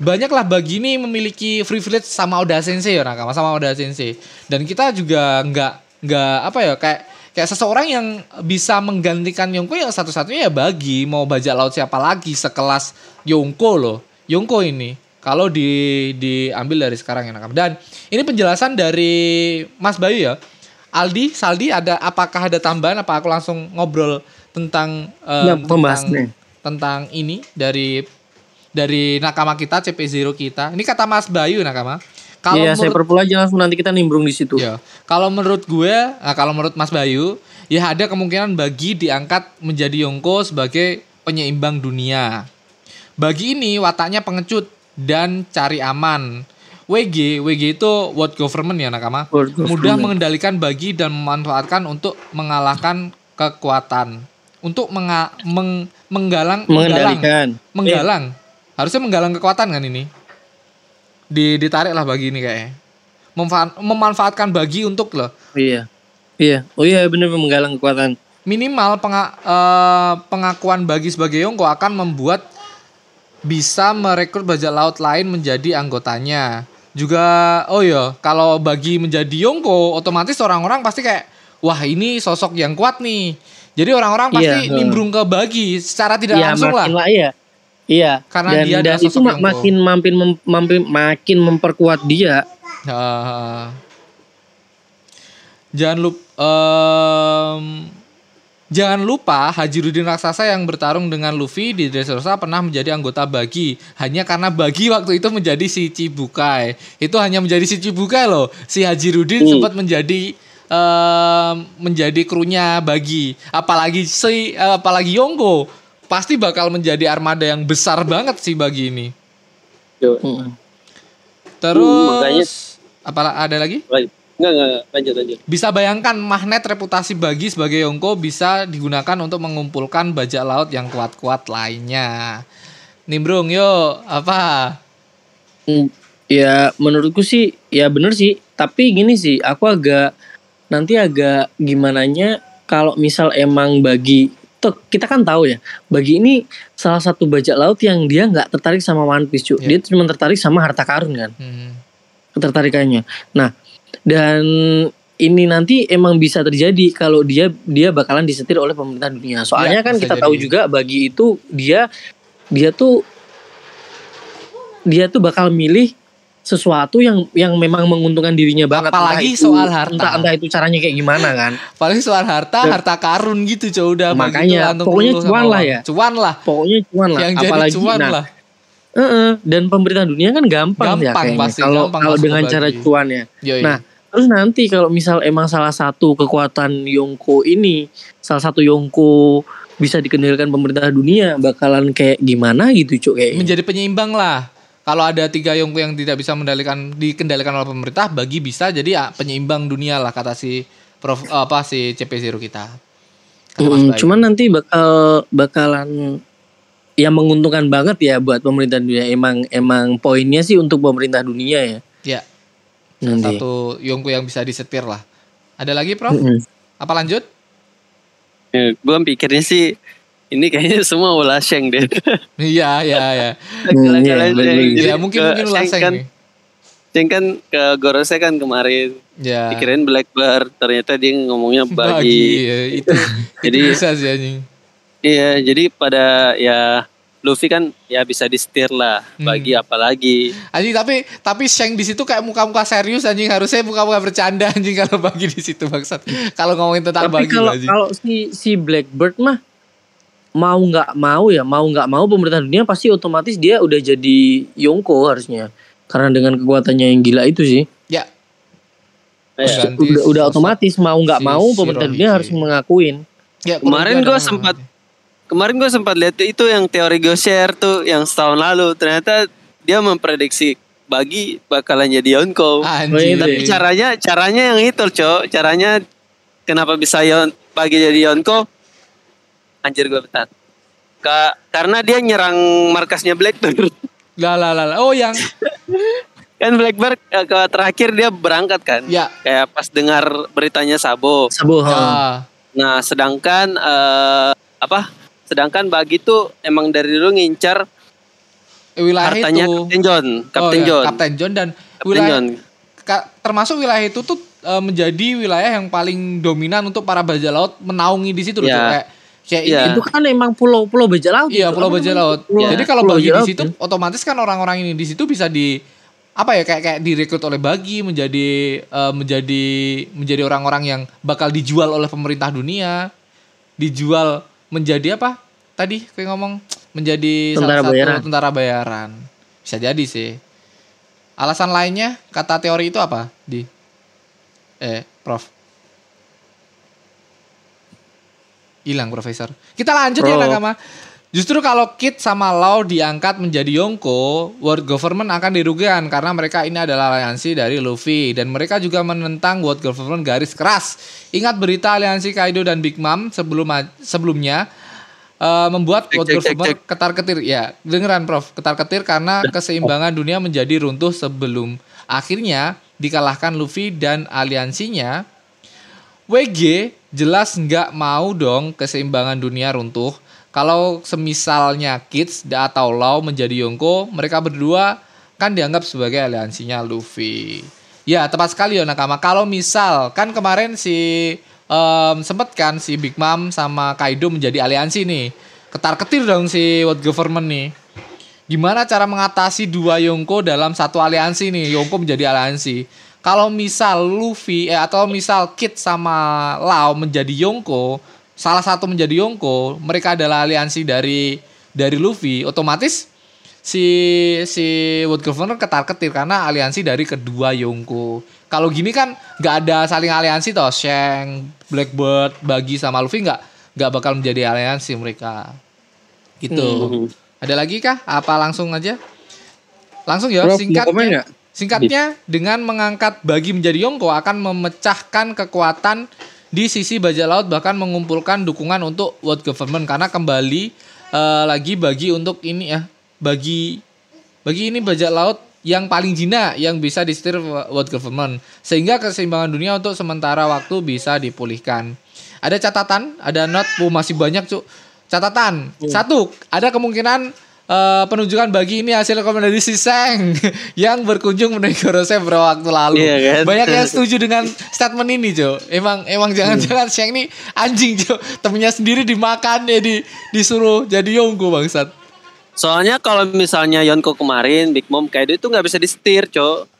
Banyaklah bagi ini memiliki privilege sama Oda Sensei ya Nakama sama Oda Sensei. Dan kita juga nggak nggak apa ya kayak kayak seseorang yang bisa menggantikan Yonko yang satu-satunya ya bagi mau bajak laut siapa lagi sekelas Yonko loh. Yonko ini kalau di diambil dari sekarang ya Nakama. Dan ini penjelasan dari Mas Bayu ya. Aldi, Saldi ada apakah ada tambahan apa aku langsung ngobrol tentang Nah, pembahasannya. tentang, tentang ini dari dari nakama kita CP0 kita. Ini kata Mas Bayu nakama. Kalau Iya, saya perpul aja langsung nanti kita nimbrung di situ. ya, kalau menurut gue, nah kalau menurut Mas Bayu, ya ada kemungkinan bagi diangkat menjadi Yongko sebagai penyeimbang dunia. Bagi ini wataknya pengecut dan cari aman. WG, WG itu World Government ya nakama. World Government. Mudah mengendalikan bagi dan memanfaatkan untuk mengalahkan kekuatan. Untuk menga- meng- menggalang menggalang menggalang harusnya menggalang kekuatan kan ini di ditarik lah bagi ini kayaknya Memfa- memanfaatkan bagi untuk loh Iya. Iya. Oh iya benar menggalang kekuatan. minimal penga- eh, pengakuan bagi sebagai Yongko akan membuat bisa merekrut bajak laut lain menjadi anggotanya juga oh iya kalau bagi menjadi Yongko otomatis orang-orang pasti kayak wah ini sosok yang kuat nih jadi orang-orang pasti Iya, heeh. nimbrung ke bagi secara tidak Iya, langsung lah makin lah iya. Iya. Karena dan, dia dan itu ma- makin makin mem- makin makin memperkuat dia. Ah. jangan lupa jangan lupa Hajirudin raksasa yang bertarung dengan Luffy di Dressrosa pernah menjadi anggota Bagi hanya karena Bagi waktu itu menjadi si Chibukai itu hanya menjadi si Chibukai loh si Hajirudin Hmm. sempat menjadi em, menjadi krunya Bagi apalagi si eh, apalagi Yongko pasti bakal menjadi armada yang besar banget si Bagi ini Tuh. Mm. terus makanya- apa ada lagi Baik. Enggak, enggak, enggak. lanjut, lanjut. Bisa bayangkan magnet reputasi bagi sebagai Yongko bisa digunakan untuk mengumpulkan bajak laut yang kuat-kuat lainnya. Nimbrung, yuk apa? Mm, Ya menurutku sih ya bener sih. Tapi gini sih, aku agak nanti agak gimananya kalau misal emang bagi toh kita kan tahu ya bagi ini salah satu bajak laut yang dia nggak tertarik sama One Piece cuy Iya. dia cuma tertarik sama harta karun kan Hmm. ketertarikannya nah dan ini nanti emang bisa terjadi kalau dia dia bakalan disetir oleh pemerintah dunia soalnya Ya, kan kita tahu jadi. juga bagi itu dia dia tuh dia tuh bakal milih sesuatu yang yang memang menguntungkan dirinya banget Apalagi Entah itu- soal harta. entah entah itu caranya kayak gimana kan Paling soal harta, Dan- harta karun gitu coba udah Makanya, pokoknya cuan lah ya. Cuan lah. pokoknya cuan lah Yang apalagi jadi cuan nah lah. Heeh, dan pemerintah dunia kan gampang, ya Gampang kayaknya. pasti, kalau kalau dengan cara cuannya. Yoi. Nah, terus nanti kalau misal emang salah satu kekuatan Yongko ini, salah satu Yongko bisa dikendalikan pemerintah dunia, bakalan kayak gimana gitu, cuk kayak. menjadi penyeimbang lah. Kalau ada tiga yongko yang tidak bisa mendalikan dikendalikan oleh pemerintah, bagi bisa jadi ya, penyeimbang dunia lah kata si Prof apa si CP0 kita. Mm, Bayu. cuman nanti bakal bakalan yang menguntungkan banget ya buat pemerintah dunia. Emang emang poinnya sih untuk pemerintah dunia ya. ya salah Nanti. satu yongko yang bisa disetir lah. Ada lagi Prof? Mm-mm. Apa lanjut? Ya, gue pikirnya sih ini kayaknya semua ulah Sheng deh. Iya, iya, iya. Hmm, iya, Ya mungkin ke mungkin ulah Sheng seng kan, nih. Sheng kan ke Gorosei kan kemarin Ya. dikirain Blackbird ternyata dia ngomongnya Bagi, bagi. ya, itu. Jadi bisa sih anjing. iya jadi pada ya Luffy kan ya bisa disetir lah Hmm. bagi apa lagi. Anjing tapi tapi Sheng di situ kayak muka-muka serius anjing harusnya muka-muka bercanda anjing kalau bagi di situ bangsat. Kalau ngomongin tentang Tapi bagi kalau anjing. kalau si si Blackbird mah mau nggak mau ya mau nggak mau pemerintah dunia pasti otomatis dia udah jadi Yongko harusnya karena dengan kekuatannya yang gila itu sih Ya, Ya. Ganti udah udah otomatis mau nggak si mau pemerintah Shirohige. dunia harus mengakuin ya Kemarin ada sempat-. Kemarin gue sempat lihat itu yang teori Gosher tuh yang setahun lalu ternyata dia memprediksi bagi bakalan jadi Yonko. anjing. Tapi caranya caranya yang itu, Cok. Caranya kenapa bisa Yon bagi jadi Yonko? Anjir gue bentar. Ka- karena dia nyerang markasnya Blackbird. lah lah lah. Oh yang kan Blackbird eh, ke terakhir dia berangkat kan. ya Kayak pas dengar beritanya Sabo. Sabo ha. ya. Nah, sedangkan eh, apa? Sedangkan bagi tuh emang dari dulu ngincar wilayah hartanya itu. Kapten John, Kapten oh, ya, John. Kapten John dan Kapten wilayah John. ka- termasuk wilayah itu tuh eh, menjadi wilayah yang paling dominan untuk para bajak laut menaungi di situ loh. Ya. Cok. Kayak kayak Ya. ini itu kan emang pulau-pulau bajak laut Iya itu. pulau bajak laut. Pulau- Jadi kalau pulau bagi di situ ya. otomatis kan orang-orang ini di situ bisa di apa ya kayak kayak direkrut oleh bagi menjadi eh, menjadi menjadi orang-orang yang bakal dijual oleh pemerintah dunia, dijual menjadi apa? Tadi kayak ngomong menjadi Tentara salah satu bayaran. tentara bayaran. Bisa jadi sih. Alasan lainnya kata teori itu apa? Di eh Prof. Hilang profesor. Kita lanjut ya Prof. Nakama. Justru kalau Kit sama Lau diangkat menjadi Yonko, World Government akan dirugikan karena mereka ini adalah aliansi dari Luffy dan mereka juga menentang World Government garis keras. Ingat berita aliansi Kaido dan Big Mom sebelum sebelumnya eh, membuat Cek, World cek, cek, Government ketar-ketir ya, dengeran Prof, ketar-ketir karena keseimbangan dunia menjadi runtuh sebelum akhirnya dikalahkan Luffy dan aliansinya. WG jelas nggak mau dong keseimbangan dunia runtuh. Kalau semisalnya Kids atau Lau menjadi Yonko, mereka berdua kan dianggap sebagai aliansinya Luffy. Ya tepat sekali ya Nakama. Kalau misal kan kemarin si em, sempet kan si Big Mom sama Kaido menjadi aliansi nih. Ketar ketir dong si World Government nih. Gimana cara mengatasi dua Yonko dalam satu aliansi nih? Yonko menjadi aliansi. Kalau misal Luffy eh, atau misal Kid sama Lau menjadi Yonko, salah satu menjadi Yonko, mereka adalah aliansi dari dari Luffy, otomatis si si World Governor ketar ketir karena aliansi dari kedua Yonko. Kalau gini kan nggak ada saling aliansi toh, Shang, Blackbird, Bagi sama Luffy nggak nggak bakal menjadi aliansi mereka. Gitu. Hmm. Ada lagi kah? Apa langsung aja? Langsung ya, Prof, mau singkat. komen nggak? Singkatnya, dengan mengangkat bagi menjadi Yonko akan memecahkan kekuatan di sisi bajak laut bahkan mengumpulkan dukungan untuk world government karena kembali eh, lagi bagi untuk ini ya bagi bagi ini bajak laut yang paling jina yang bisa disetir world government sehingga keseimbangan dunia untuk sementara waktu bisa dipulihkan. ada catatan, ada not, oh, masih banyak cuk. Catatan. Hmm. Satu, ada kemungkinan eh, penunjukan bagi ini hasil rekomendasi Seng yang berkunjung menemui Gorose beberapa waktu lalu. Iya kan? Banyak yang setuju dengan statement ini, Jo. Emang emang jangan-jangan Seng ini anjing, Jo. Temennya sendiri dimakan ya di disuruh jadi Yongko bangsat. Soalnya kalau misalnya Yonko kemarin Big Mom Kaido itu nggak bisa disetir, Cok.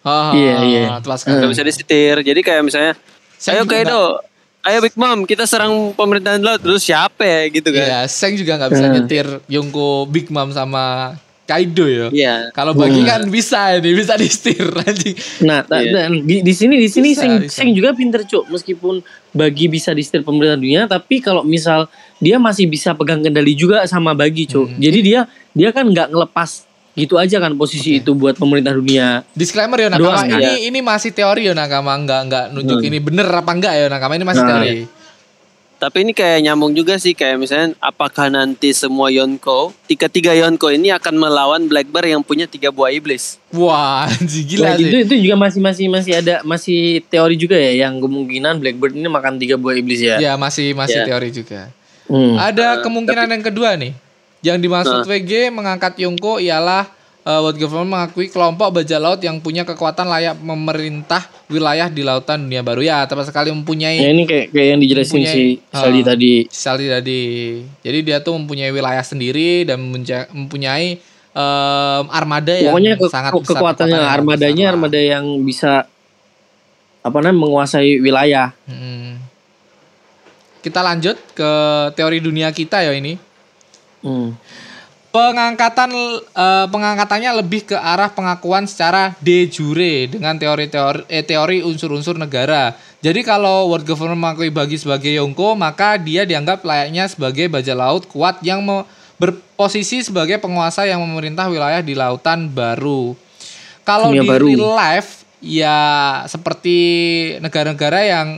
Ah, Iya, iya. Sekali. Nggak bisa disetir. Jadi kayak misalnya, Saya ayo Kaido, ayo Big Mom, kita serang pemerintahan laut. Terus siapa ya gitu kan? Iya, Seng juga nggak bisa Hmm. nyetir Yongko Big Mom sama Kaido ya. Iya. Kalau bagi Hmm. kan bisa ini, bisa di setir anjing. Nah, ta- Iya. dan di, di sini di sini Bisa, Seng, bisa. Seng juga pinter cuk meskipun bagi bisa di setir pemerintah dunia tapi kalau misal dia masih bisa pegang kendali juga sama bagi cuk. Hmm. Jadi dia dia kan nggak ngelepas gitu aja kan posisi Oke. itu buat pemerintah dunia. Disclaimer ya Nakama, Doang, ini ini masih teori ya Nakama, nggak nggak nunjuk Hmm. ini bener apa enggak ya Nakama, ini masih Nah. teori. Tapi ini kayak nyambung juga sih kayak misalnya apakah nanti semua Yonko, tiga-tiga Yonko ini akan melawan Blackbird yang punya tiga buah iblis. Wah, gila Nah, sih. itu itu juga masih masih masih ada masih teori juga ya yang kemungkinan Blackbird ini makan tiga buah iblis ya. Ya masih masih Ya. teori juga. Hmm. Ada kemungkinan yang kedua nih. Yang dimaksud Nah. WG mengangkat Yongko ialah uh, World Government mengakui kelompok bajak laut yang punya kekuatan layak memerintah wilayah di lautan dunia baru. Ya, tepat sekali mempunyai Ya ini kayak kayak yang dijelasin si Saldi Ah. tadi. Saldi tadi. Jadi dia tuh mempunyai wilayah sendiri dan mempunyai, em, armada yang Pokoknya ke, sangat ke- besar, kekuatannya kekuatan armadanya besar armada yang bisa apa namanya menguasai wilayah. Hmm. Kita lanjut ke teori dunia kita ya ini. Hmm. Pengangkatan eh, pengangkatannya lebih ke arah pengakuan secara de jure dengan teori-teori eh, teori unsur-unsur negara. Jadi kalau world government mengakui bagi sebagai Yongko, maka dia dianggap layaknya sebagai bajak laut kuat yang me- berposisi sebagai penguasa yang memerintah wilayah di lautan baru. Kalau Dunia di baru. real life ya seperti negara-negara yang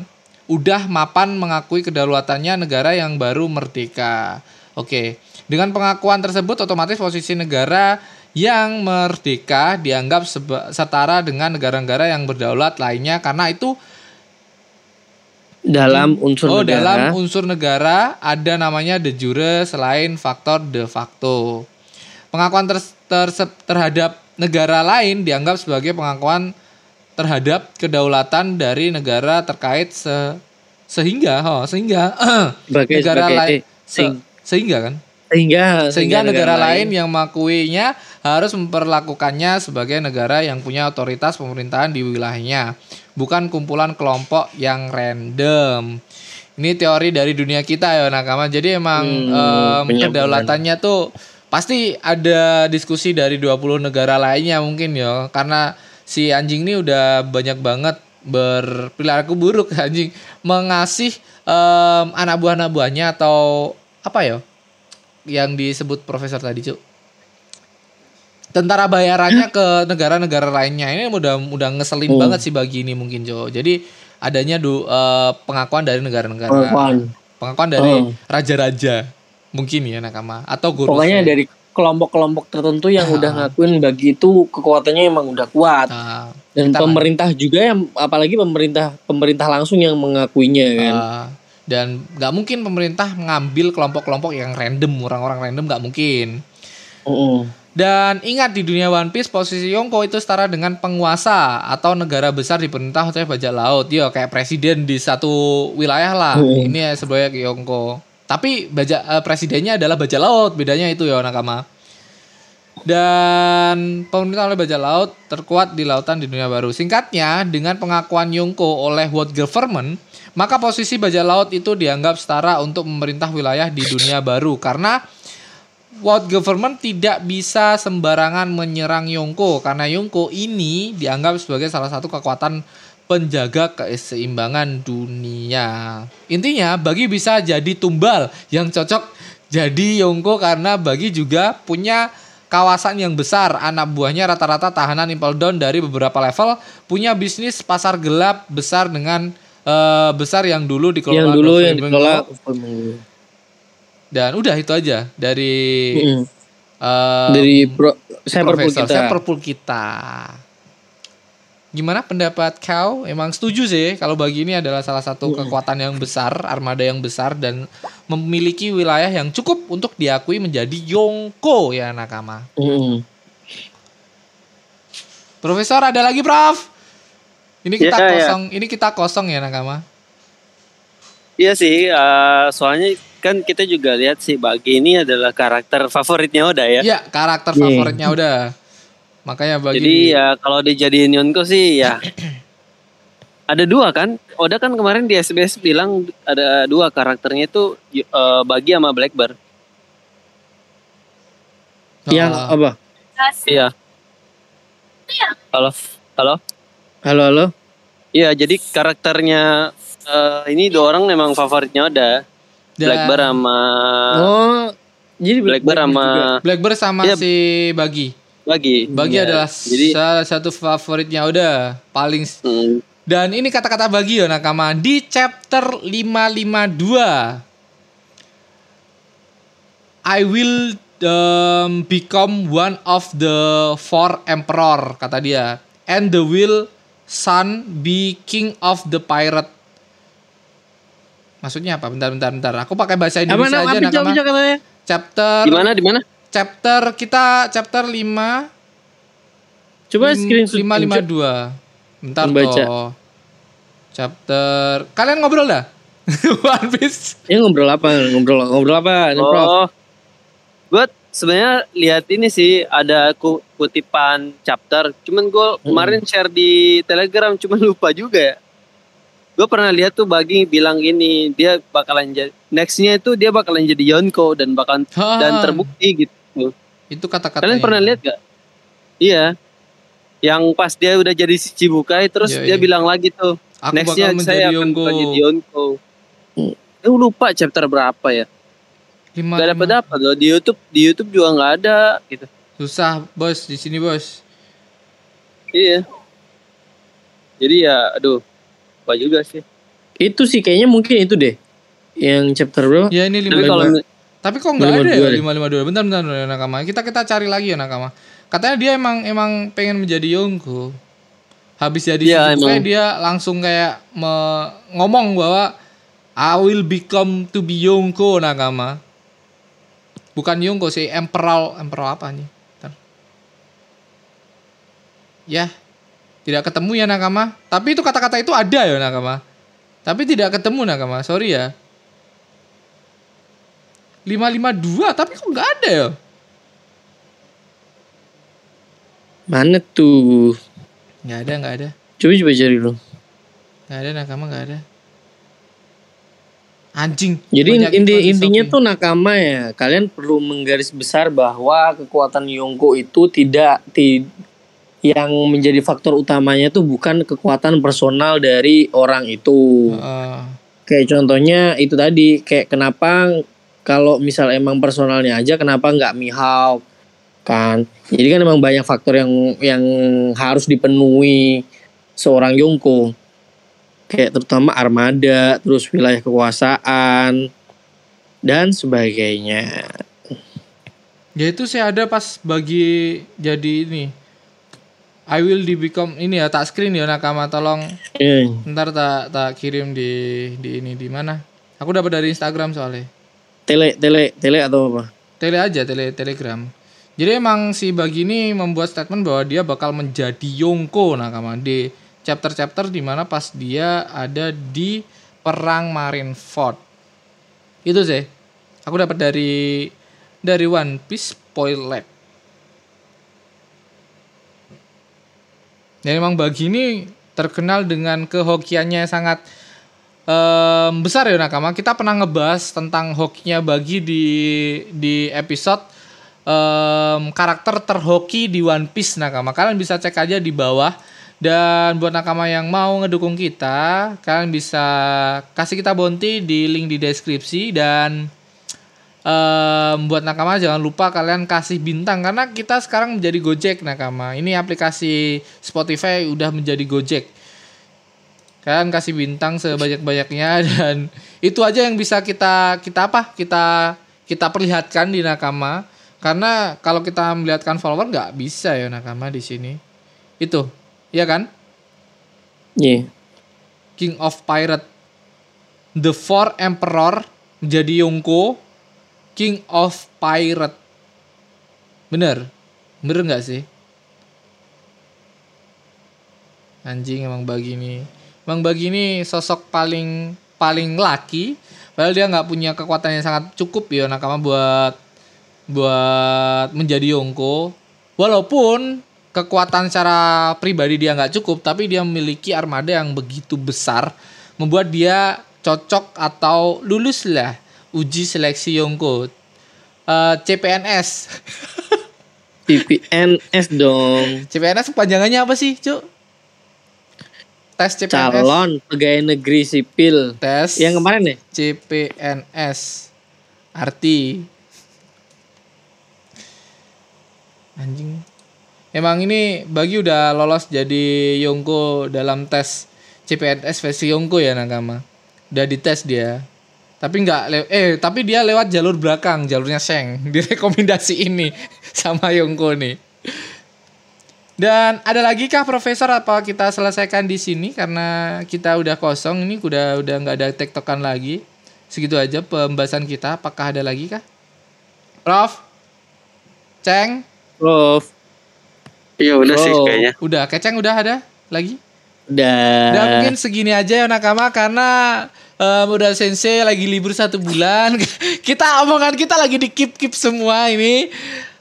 udah mapan mengakui kedaulatannya negara yang baru merdeka. Oke, dengan pengakuan tersebut otomatis posisi negara yang merdeka dianggap setara dengan negara-negara yang berdaulat lainnya karena itu Dalam unsur oh negara. dalam unsur negara ada namanya de jure selain faktor de facto. Pengakuan ter- terse- terhadap negara lain dianggap sebagai pengakuan terhadap kedaulatan dari negara terkait se- sehingga oh sehingga sebagai, negara lain eh, sing- sehingga kan sehingga sehingga negara, lain yang mengakuinya harus memperlakukannya sebagai negara yang punya otoritas pemerintahan di wilayahnya, bukan kumpulan kelompok yang random. Ini teori dari dunia kita ya nakama. Jadi emang Hmm, penyambungan. kedaulatannya tuh pasti ada diskusi dari 20 negara lainnya mungkin ya. Karena si anjing ini udah banyak banget berperilaku buruk anjing mengasih em, anak buah-anak buahnya atau apa ya? Yang disebut profesor tadi cuk tentara bayarannya ke negara-negara lainnya ini udah udah ngeselin Hmm. banget sih bagi ini mungkin cuk jadi adanya du, eh, pengakuan dari negara-negara pengakuan. pengakuan dari Oh. raja-raja mungkin ya nakama atau guru Pokoknya dari kelompok-kelompok tertentu yang Ah. udah ngakuin bagi itu kekuatannya emang udah kuat. Nah, Dan kita pemerintah juga yang apalagi pemerintah pemerintah langsung yang mengakuinya kan. Ah, dan nggak mungkin pemerintah mengambil kelompok-kelompok yang random orang-orang random nggak mungkin. Dan ingat di dunia One Piece posisi Yonko itu setara dengan penguasa atau negara besar diperintah oleh bajak laut. Yo kayak presiden di satu wilayah lah. Hmm. Ini ya sebagai Yonko. Tapi bajak eh, presidennya adalah bajak laut. Bedanya itu ya nakama. Dan pemerintah oleh bajak laut terkuat di lautan di dunia baru. Singkatnya, dengan pengakuan Yonko oleh World Government, maka posisi bajak laut itu dianggap setara untuk memerintah wilayah di dunia baru karena World Government tidak bisa sembarangan menyerang Yonko karena Yonko ini dianggap sebagai salah satu kekuatan penjaga keseimbangan dunia. Intinya bagi bisa jadi tumbal yang cocok jadi Yonko karena bagi juga punya kawasan yang besar. Anak buahnya rata-rata tahanan Impel Down dari beberapa level punya bisnis pasar gelap besar dengan eh, besar yang dulu dikelola yang dulu yang dikelola dan udah itu aja dari em, dari pro, cyberpunk Profesor kita. Cyberpunk kita. Gimana pendapat kau? Emang setuju sih kalau bagi ini adalah salah satu kekuatan yang besar, armada yang besar dan memiliki wilayah yang cukup untuk diakui menjadi Yonko ya nakama. Mm. Profesor ada lagi, Prof. Ini kita Ya, ya. kosong, ini kita kosong ya nakama. Iya sih, eh, soalnya kan kita juga lihat sih Bagi ini adalah karakter favoritnya Oda ya. Ya, karakter Iya. favoritnya udah. Makanya bagi Jadi ya kalau dijadiin Yonko sih ya ada dua kan. Oda kan kemarin di SBS bilang ada dua karakternya itu eh, Bagi sama Blackbird. Yang Oh. apa? Iya. Halo, halo. Halo halo. Iya, jadi karakternya eh, ini dua orang memang favoritnya Oda. Dan Blackbird sama oh, jadi Blackbird sama Blackbird sama Iya. si Bagi. Bagi. Bagi Iya. adalah jadi salah satu favoritnya udah paling hmm, dan ini kata-kata Bagi ya nakama di chapter 552 I will um, become one of the four emperor kata dia and the will son be king of the pirate Maksudnya apa? Bentar, bentar, bentar. Aku pakai bahasa Apa Indonesia nama aja apa jawab katanya? Chapter di mana di mana? chapter kita chapter 5 Coba Lim- screenshot. 552. Bentar Membaca. toh. Chapter kalian ngobrol dah? One Piece. Ya ngobrol apa? Ngobrol ngobrol apa? Prof? Oh, gue sebenarnya lihat ini sih ada ku- kutipan chapter. Cuman gue Hmm. kemarin share di Telegram, cuman lupa juga ya. Gue pernah lihat tuh Bagi bilang gini, dia bakalan jadi nextnya itu dia bakalan jadi Yonko dan bakalan dan Ah, terbukti gitu. Itu kata-kata. Kalian pernah lihat gak? Iya. Yang pas dia udah jadi si Cibukai terus Iya, dia iya. bilang lagi tuh, Aku nextnya saya akan menjadi Yonko. Hmm. Eh lupa chapter berapa ya? Lima, Gak dapat dapat loh di YouTube di YouTube juga nggak ada gitu. Susah, Bos, di sini, Bos. Iya. Jadi ya, aduh, apa juga sih. Itu sih kayaknya mungkin itu deh. Yang chapter berapa? Ya ini Tapi lima. kalau Tapi kok nggak ada 552 ya deh. 552? Bentar, bentar, bentar, nakama. Kita kita cari lagi ya nakama. Katanya dia emang emang pengen menjadi Yonko. Habis jadi Shizukai emang. dia langsung kayak me- ngomong bahwa I will become to be Yonko nakama. Bukan Yonko sih, Emperor, Emperor apa nih? Ya, tidak ketemu ya nakama. Tapi itu kata-kata itu ada ya nakama. Tapi tidak ketemu nakama, sorry ya. 552 tapi kok nggak ada ya? Mana tuh? Nggak ada, nggak ada. Coba coba cari dulu. Nggak ada nakama nggak ada. Anjing. Jadi inti intinya tuh nakama ya. Kalian perlu menggaris besar bahwa kekuatan Yonko itu tidak ti, yang menjadi faktor utamanya tuh bukan kekuatan personal dari orang itu. Heeh. Kayak contohnya itu tadi kayak kenapa kalau misal emang personalnya aja kenapa nggak Mihawk kan? Jadi kan emang banyak faktor yang yang harus dipenuhi seorang Yonko. Kayak terutama armada, terus wilayah kekuasaan dan sebagainya. Ya itu saya ada pas bagi jadi ini. I will di become ini ya tak screen ya nakama tolong Eh, ntar tak tak kirim di di ini di mana? Aku dapat dari Instagram soalnya. tele tele tele atau apa? Tele aja, tele telegram. Jadi emang si Bagi ini membuat statement bahwa dia bakal menjadi Yonko nakama di chapter-chapter di mana pas dia ada di perang Marineford. Itu sih. Aku dapat dari dari One Piece Spoiler. Dan emang Bagi ini terkenal dengan kehokiannya yang sangat em, besar ya nakama. Kita pernah ngebahas tentang hokinya Bagi di di episode em, karakter terhoki di One Piece nakama. Kalian bisa cek aja di bawah. Dan buat nakama yang mau ngedukung kita, kalian bisa kasih kita bounty di link di deskripsi dan em, buat nakama jangan lupa kalian kasih bintang karena kita sekarang menjadi Gojek nakama. Ini aplikasi Spotify udah menjadi Gojek. Kalian kasih bintang sebanyak-banyaknya dan itu aja yang bisa kita kita apa? Kita kita perlihatkan di nakama. Karena kalau kita melihatkan follower nggak bisa ya nakama di sini. Itu, iya kan? Iya. King of Pirate. The Four Emperor menjadi Yonko King of Pirate. Bener? Bener nggak sih? Anjing emang bagi ini. Emang bagi ini sosok paling paling laki. Padahal dia nggak punya kekuatan yang sangat cukup ya nakama buat buat menjadi Yonko. Walaupun kekuatan secara pribadi dia nggak cukup, tapi dia memiliki armada yang begitu besar, membuat dia cocok atau lulus lah uji seleksi Yonko. Eh, CPNS. PPNS dong. CPNS kepanjangannya apa sih, Cuk? Tes CPNS. Calon pegawai negeri sipil. Tes Yang kemarin ya? CPNS. Arti anjing. Emang ini bagi udah lolos jadi Yongko dalam tes CPNS versi Yongko ya Nakama. Udah dites dia. Tapi nggak lew- eh tapi dia lewat jalur belakang, jalurnya Seng. Direkomendasi ini sama Yongko nih. Dan ada lagi kah profesor apa kita selesaikan di sini karena kita udah kosong ini udah udah nggak ada tektokan lagi. Segitu aja pembahasan kita. Apakah ada lagi kah? Prof? Ceng? Prof. Iya udah sih Oh. kayaknya. Udah, Keceng udah ada lagi? Udah. Udah mungkin segini aja ya nakama karena em, udah sensei lagi libur satu bulan. kita omongan kita lagi di keep keep semua ini.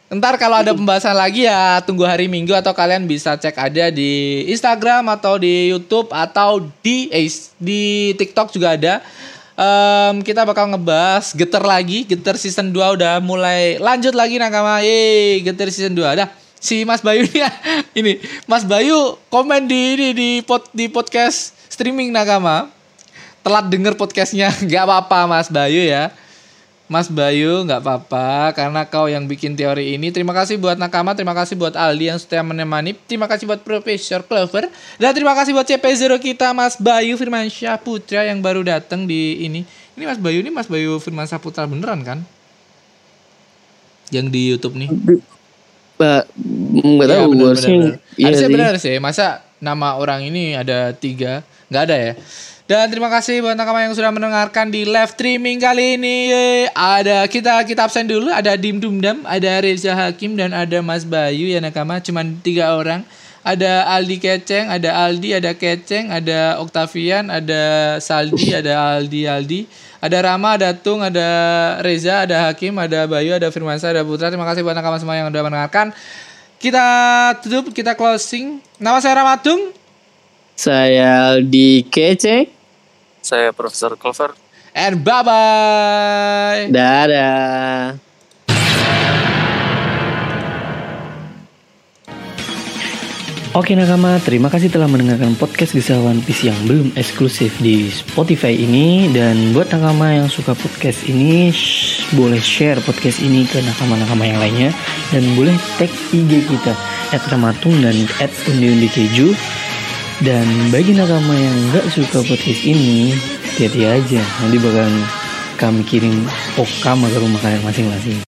Ntar kalau ada pembahasan lagi ya tunggu hari Minggu atau kalian bisa cek ada di Instagram atau di YouTube atau di eh, di TikTok juga ada. Em, kita bakal ngebahas Geter lagi, Geter season 2 udah mulai lanjut lagi nakama. Yeay, Geter season 2. Dah, si Mas Bayu nih ini Mas Bayu komen di ini di di podcast streaming nakama. Telat denger podcastnya, nggak apa-apa Mas Bayu ya. Mas Bayu nggak apa-apa karena kau yang bikin teori ini. Terima kasih buat Nakama, terima kasih buat Aldi yang setia menemani. Terima kasih buat Profesor Clover dan terima kasih buat CP0 kita Mas Bayu Firmansyah Putra yang baru datang di ini. Ini Mas Bayu ini Mas Bayu Firmansyah Putra beneran kan? Yang di YouTube nih. Ba- nggak Iya, tahu bener, harusnya bener, bener. iya Harusnya sih. benar sih. Masa nama orang ini ada tiga? Nggak ada ya. Dan terima kasih buat nakama yang sudah mendengarkan di live streaming kali ini. Ada kita kita absen dulu. Ada Dim Dumdam, ada Reza Hakim dan ada Mas Bayu ya nakama. Cuman tiga orang. Ada Aldi Keceng, ada Aldi, ada Keceng, ada Octavian, ada Saldi, ada Aldi Aldi. Ada Rama, ada Tung, ada Reza, ada Hakim, ada Bayu, ada Firmansyah, ada Putra. Terima kasih buat nakama semua yang sudah mendengarkan. Kita tutup, kita closing. Nama saya Ramatung. Saya di kece. Saya Profesor Clover. And bye-bye. Dadah. Oke nakama, terima kasih telah mendengarkan podcast Kisah One Piece yang belum eksklusif di Spotify ini Dan buat nakama yang suka podcast ini, shh, boleh share podcast ini ke nakama-nakama yang lainnya Dan boleh tag IG kita, at Ramatung dan at Undi Keju Dan bagi nakama yang nggak suka podcast ini, hati-hati aja. Nanti bakalan kami kirim okama ke rumah kalian masing-masing